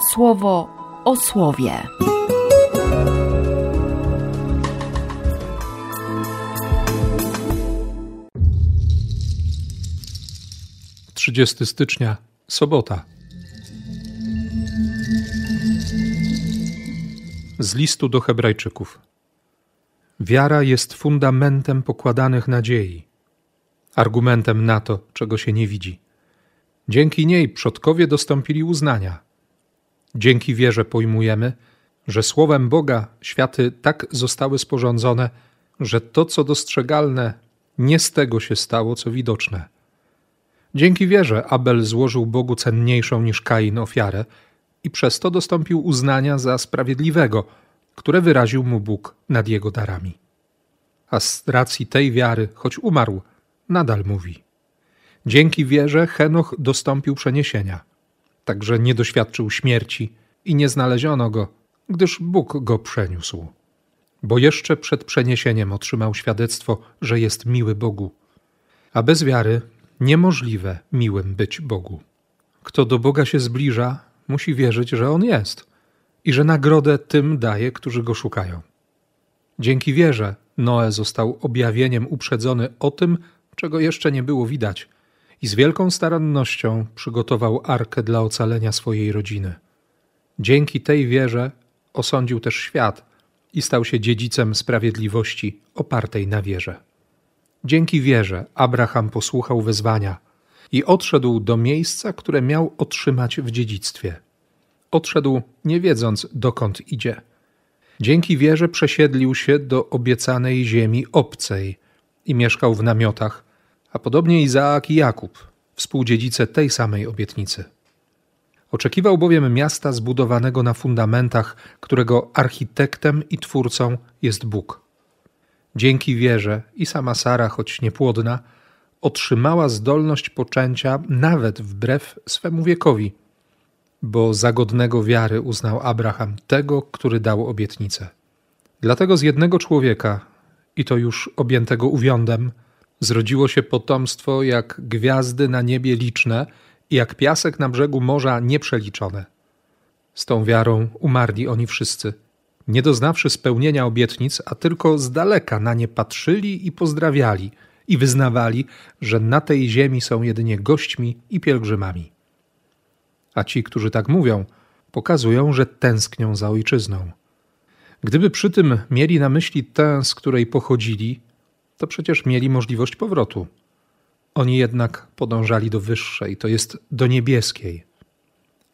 słowo o słowie. Trzydziesty stycznia, sobota. Z listu do Hebrajczyków. Wiara jest fundamentem pokładanych nadziei, argumentem na to, czego się nie widzi. Dzięki niej przodkowie dostąpili uznania. Dzięki wierze pojmujemy, że słowem Boga światy tak zostały sporządzone, że to, co dostrzegalne, nie z tego się stało, co widoczne. Dzięki wierze Abel złożył Bogu cenniejszą niż Kain ofiarę i przez to dostąpił uznania za sprawiedliwego, które wyraził mu Bóg nad jego darami. A z racji tej wiary, choć umarł, nadal mówi. Dzięki wierze Henoch dostąpił przeniesienia, także nie doświadczył śmierci i nie znaleziono go, gdyż Bóg go przeniósł. Bo jeszcze przed przeniesieniem otrzymał świadectwo, że jest miły Bogu. A bez wiary niemożliwe miłym być Bogu. Kto do Boga się zbliża, musi wierzyć, że On jest i że nagrodę tym daje, którzy go szukają. Dzięki wierze Noe został objawieniem uprzedzony o tym, czego jeszcze nie było widać, i z wielką starannością przygotował arkę dla ocalenia swojej rodziny. Dzięki tej wierze osądził też świat i stał się dziedzicem sprawiedliwości opartej na wierze. Dzięki wierze Abraham posłuchał wezwania i odszedł do miejsca, które miał otrzymać w dziedzictwie. Odszedł nie wiedząc, dokąd idzie. Dzięki wierze przesiedlił się do obiecanej ziemi obcej i mieszkał w namiotach, a podobnie Izaak i Jakub, współdziedzice tej samej obietnicy. Oczekiwał bowiem miasta zbudowanego na fundamentach, którego architektem i twórcą jest Bóg. Dzięki wierze i sama Sara, choć niepłodna, otrzymała zdolność poczęcia nawet wbrew swemu wiekowi, bo za godnego wiary uznał Abraham tego, który dał obietnicę. Dlatego z jednego człowieka, i to już objętego uwiądem, zrodziło się potomstwo jak gwiazdy na niebie liczne i jak piasek na brzegu morza nieprzeliczone. Z tą wiarą umarli oni wszyscy – nie doznawszy spełnienia obietnic, a tylko z daleka na nie patrzyli i pozdrawiali i wyznawali, że na tej ziemi są jedynie gośćmi i pielgrzymami. A ci, którzy tak mówią, pokazują, że tęsknią za ojczyzną. Gdyby przy tym mieli na myśli tę, z której pochodzili, to przecież mieli możliwość powrotu. Oni jednak podążali do wyższej, to jest do niebieskiej,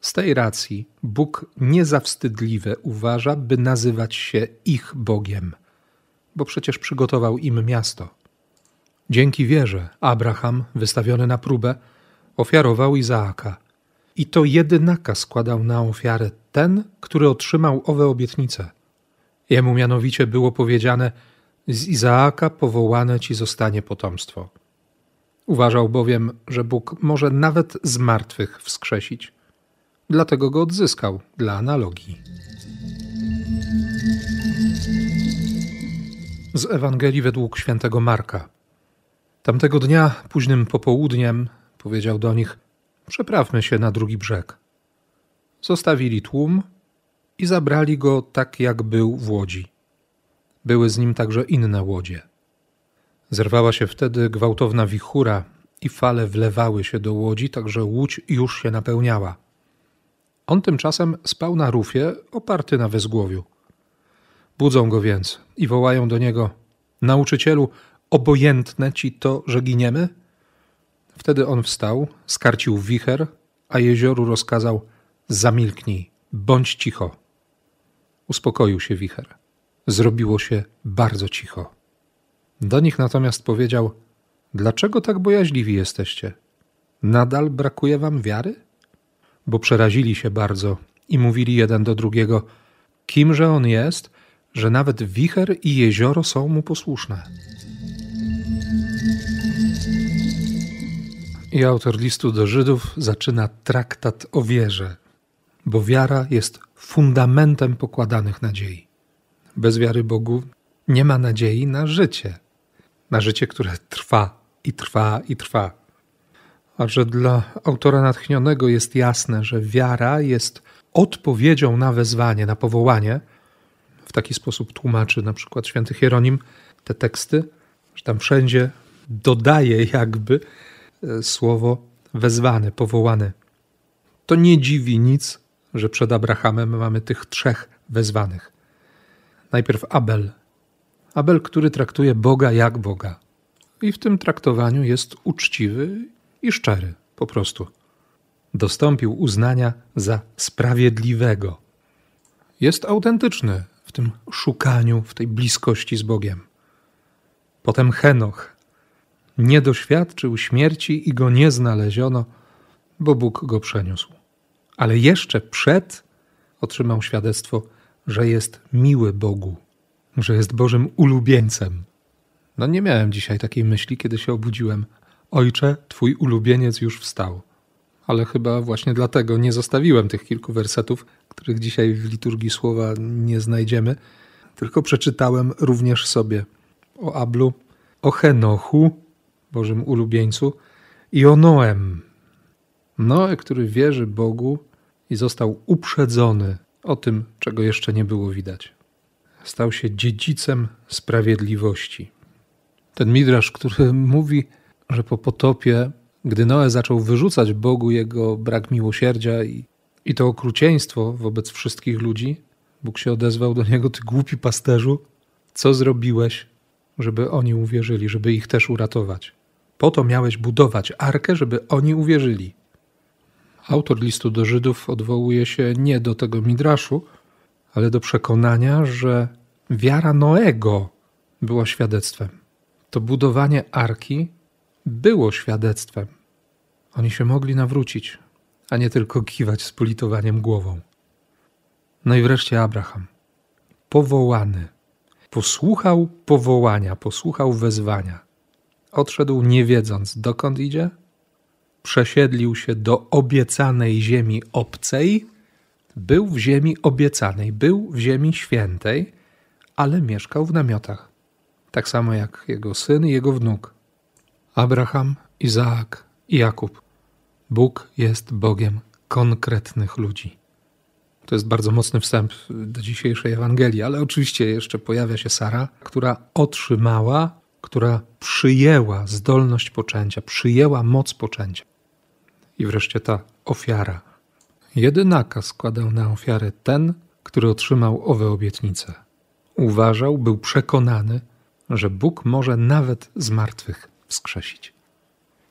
z tej racji Bóg nie za wstydliwe uważa, by nazywać się ich Bogiem, bo przecież przygotował im miasto. Dzięki wierze Abraham, wystawiony na próbę, ofiarował Izaaka. I to jedynaka składał na ofiarę ten, który otrzymał owe obietnice. Jemu mianowicie było powiedziane: Z Izaaka powołane ci zostanie potomstwo. Uważał bowiem, że Bóg może nawet z martwych wskrzesić dlatego go odzyskał dla analogii. Z Ewangelii według świętego Marka. Tamtego dnia, późnym popołudniem, powiedział do nich: Przeprawmy się na drugi brzeg. Zostawili tłum i zabrali go tak, jak był w łodzi. Były z nim także inne łodzie. Zerwała się wtedy gwałtowna wichura i fale wlewały się do łodzi, tak że łódź już się napełniała. On tymczasem spał na rufie, oparty na wezgłowiu. Budzą go więc i wołają do niego: Nauczycielu, obojętne ci to, że giniemy? Wtedy on wstał, skarcił wicher, a jezioru rozkazał: Zamilknij, bądź cicho. Uspokoił się wicher. Zrobiło się bardzo cicho. Do nich natomiast powiedział: Dlaczego tak bojaźliwi jesteście? Nadal brakuje wam wiary? bo przerazili się bardzo i mówili jeden do drugiego: Kimże on jest, że nawet wicher i jezioro są mu posłuszne? I autor listu do Żydów zaczyna traktat o wierze, bo wiara jest fundamentem pokładanych nadziei. Bez wiary Bogu nie ma nadziei na życie, na życie, które trwa i trwa i trwa a że dla autora natchnionego jest jasne, że wiara jest odpowiedzią na wezwanie, na powołanie. W taki sposób tłumaczy na przykład święty Hieronim te teksty, że tam wszędzie dodaje jakby e, słowo wezwany, powołany. To nie dziwi nic, że przed Abrahamem mamy tych trzech wezwanych. Najpierw Abel. Abel, który traktuje Boga jak Boga. I w tym traktowaniu jest uczciwy i szczery, po prostu. Dostąpił uznania za sprawiedliwego. Jest autentyczny w tym szukaniu, w tej bliskości z Bogiem. Potem Henoch. Nie doświadczył śmierci i go nie znaleziono, bo Bóg go przeniósł. Ale jeszcze przed otrzymał świadectwo, że jest miły Bogu, że jest Bożym ulubieńcem. No nie miałem dzisiaj takiej myśli, kiedy się obudziłem. Ojcze, twój ulubieniec już wstał. Ale chyba właśnie dlatego nie zostawiłem tych kilku wersetów, których dzisiaj w liturgii słowa nie znajdziemy, tylko przeczytałem również sobie o Ablu, o Henochu, Bożym ulubieńcu, i o Noem. Noe, który wierzy Bogu i został uprzedzony o tym, czego jeszcze nie było widać. Stał się dziedzicem sprawiedliwości. Ten midrasz, który mówi, że po potopie, gdy Noe zaczął wyrzucać Bogu jego brak miłosierdzia i, i to okrucieństwo wobec wszystkich ludzi, Bóg się odezwał do niego: Ty głupi pasterzu, co zrobiłeś, żeby oni uwierzyli, żeby ich też uratować? Po to miałeś budować arkę, żeby oni uwierzyli. Autor listu do Żydów odwołuje się nie do tego midraszu, ale do przekonania, że wiara Noego była świadectwem. To budowanie arki było świadectwem. Oni się mogli nawrócić, a nie tylko kiwać z politowaniem głową. No i wreszcie Abraham, powołany, posłuchał powołania, posłuchał wezwania. Odszedł nie wiedząc, dokąd idzie, przesiedlił się do obiecanej ziemi obcej, był w ziemi obiecanej, był w ziemi świętej, ale mieszkał w namiotach. Tak samo jak jego syn i jego wnuk. Abraham, Izaak i Jakub. Bóg jest Bogiem konkretnych ludzi. To jest bardzo mocny wstęp do dzisiejszej Ewangelii, ale oczywiście jeszcze pojawia się Sara, która otrzymała, która przyjęła zdolność poczęcia, przyjęła moc poczęcia. I wreszcie ta ofiara. Jedynaka składał na ofiarę ten, który otrzymał owe obietnice. Uważał, był przekonany, że Bóg może nawet z martwych wskrzesić.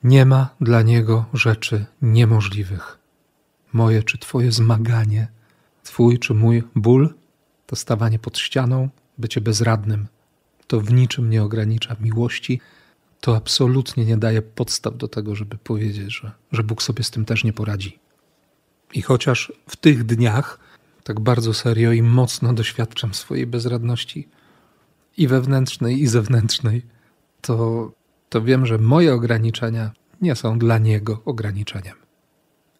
Nie ma dla niego rzeczy niemożliwych. Moje czy Twoje zmaganie, Twój czy mój ból, to stawanie pod ścianą, bycie bezradnym, to w niczym nie ogranicza miłości to absolutnie nie daje podstaw do tego, żeby powiedzieć, że, że Bóg sobie z tym też nie poradzi. I chociaż w tych dniach tak bardzo serio i mocno doświadczam swojej bezradności i wewnętrznej, i zewnętrznej, to, to wiem, że moje ograniczenia nie są dla Niego ograniczeniem.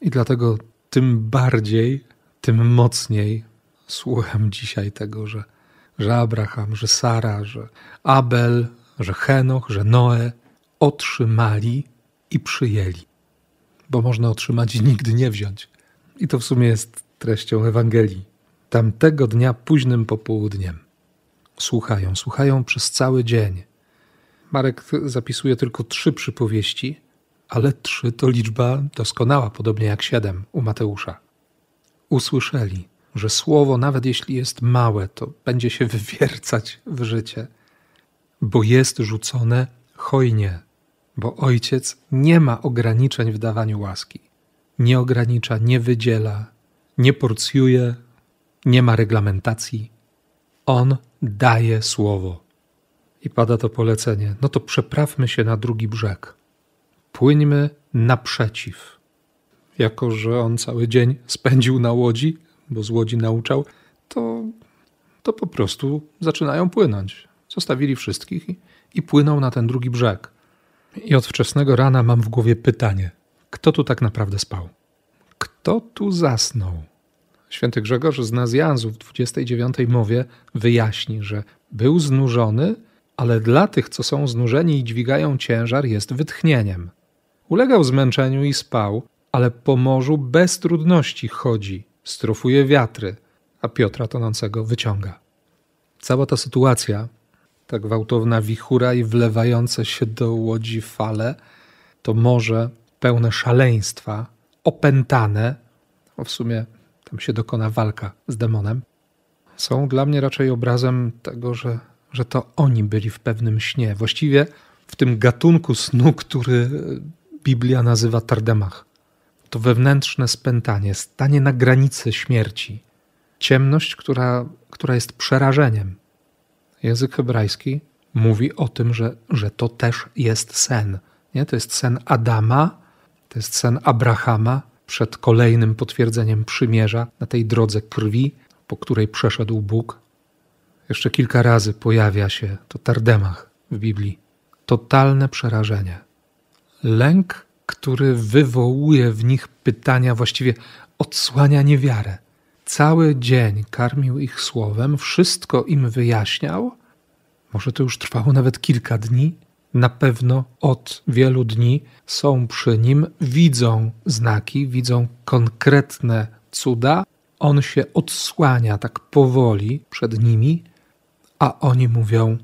I dlatego tym bardziej, tym mocniej słucham dzisiaj tego, że, że Abraham, że Sara, że Abel, że Henoch, że Noe otrzymali i przyjęli. Bo można otrzymać i nigdy nie wziąć. I to w sumie jest treścią Ewangelii. Tamtego dnia późnym popołudniem słuchają, słuchają przez cały dzień. Marek zapisuje tylko trzy przypowieści, ale trzy to liczba doskonała, podobnie jak siedem u Mateusza. Usłyszeli, że słowo, nawet jeśli jest małe, to będzie się wywiercać w życie bo jest rzucone hojnie, bo Ojciec nie ma ograniczeń w dawaniu łaski. Nie ogranicza, nie wydziela, nie porcjuje, nie ma reglamentacji. On daje słowo. I pada to polecenie: no to przeprawmy się na drugi brzeg. Płyńmy naprzeciw. Jako, że on cały dzień spędził na łodzi, bo z łodzi nauczał, to, to po prostu zaczynają płynąć. Zostawili wszystkich i, i płyną na ten drugi brzeg. I od wczesnego rana mam w głowie pytanie: kto tu tak naprawdę spał? Kto tu zasnął? Święty Grzegorz z Nazjanzu w 29 mowie wyjaśni, że był znużony, ale dla tych, co są znużeni i dźwigają ciężar, jest wytchnieniem. Ulegał zmęczeniu i spał, ale po morzu bez trudności chodzi strofuje wiatry, a Piotra tonącego wyciąga. Cała ta sytuacja, ta gwałtowna wichura i wlewające się do łodzi fale, to morze pełne szaleństwa, opętane, bo w sumie tam się dokona walka z demonem, są dla mnie raczej obrazem tego, że, że to oni byli w pewnym śnie. Właściwie w tym gatunku snu, który Biblia nazywa tardemach. To wewnętrzne spętanie, stanie na granicy śmierci. Ciemność, która, która jest przerażeniem. Język hebrajski mówi o tym, że, że to też jest sen. Nie? To jest sen Adama, to jest sen Abrahama przed kolejnym potwierdzeniem przymierza na tej drodze krwi, po której przeszedł Bóg. Jeszcze kilka razy pojawia się to tardemach w Biblii. Totalne przerażenie. Lęk, który wywołuje w nich pytania, właściwie odsłania niewiarę. Cały dzień karmił ich słowem, wszystko im wyjaśniał. Może to już trwało nawet kilka dni. Na pewno od wielu dni są przy nim, widzą znaki, widzą konkretne cuda. On się odsłania tak powoli przed nimi, a oni mówią: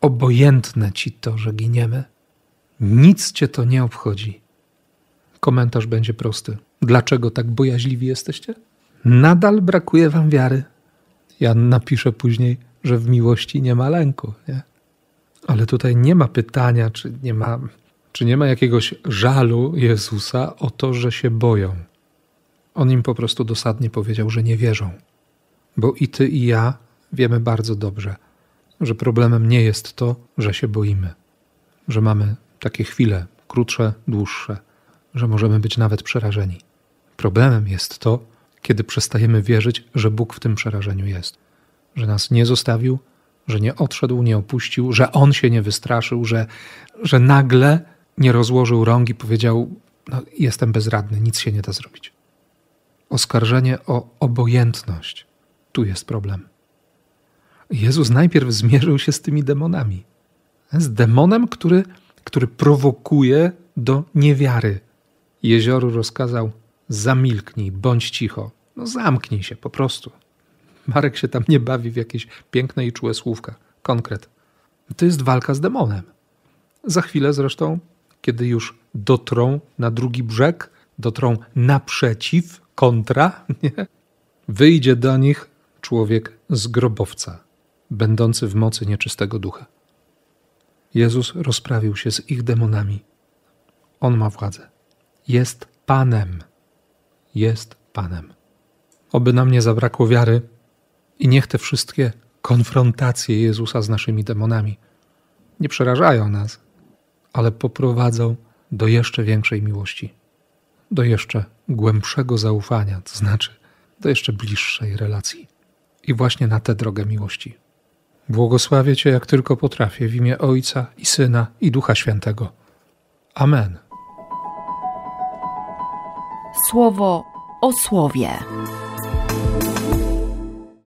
Obojętne ci to, że giniemy. Nic cię to nie obchodzi. Komentarz będzie prosty. Dlaczego tak bojaźliwi jesteście? Nadal brakuje wam wiary. Jan napisze później, że w miłości nie ma lęku. Nie? Ale tutaj nie ma pytania, czy nie ma, czy nie ma jakiegoś żalu Jezusa o to, że się boją. On im po prostu dosadnie powiedział, że nie wierzą. Bo i ty, i ja wiemy bardzo dobrze, że problemem nie jest to, że się boimy, że mamy takie chwile, krótsze, dłuższe, że możemy być nawet przerażeni. Problemem jest to, kiedy przestajemy wierzyć, że Bóg w tym przerażeniu jest, że nas nie zostawił, że nie odszedł, nie opuścił, że On się nie wystraszył, że, że nagle nie rozłożył rąk i powiedział: no, Jestem bezradny, nic się nie da zrobić. Oskarżenie o obojętność tu jest problem. Jezus najpierw zmierzył się z tymi demonami. Z demonem, który który prowokuje do niewiary. Jezioru rozkazał: zamilknij, bądź cicho. No zamknij się po prostu. Marek się tam nie bawi w jakieś piękne i czułe słówka. Konkret. To jest walka z demonem. Za chwilę zresztą, kiedy już dotrą na drugi brzeg, dotrą naprzeciw, kontra, nie? wyjdzie do nich człowiek z grobowca, będący w mocy nieczystego ducha. Jezus rozprawił się z ich demonami. On ma władzę. Jest Panem. Jest Panem. Oby nam nie zabrakło wiary i niech te wszystkie konfrontacje Jezusa z naszymi demonami nie przerażają nas, ale poprowadzą do jeszcze większej miłości, do jeszcze głębszego zaufania, to znaczy do jeszcze bliższej relacji. I właśnie na tę drogę miłości Błogosławię Cię jak tylko potrafię w imię Ojca i Syna i Ducha Świętego. Amen. Słowo o słowie.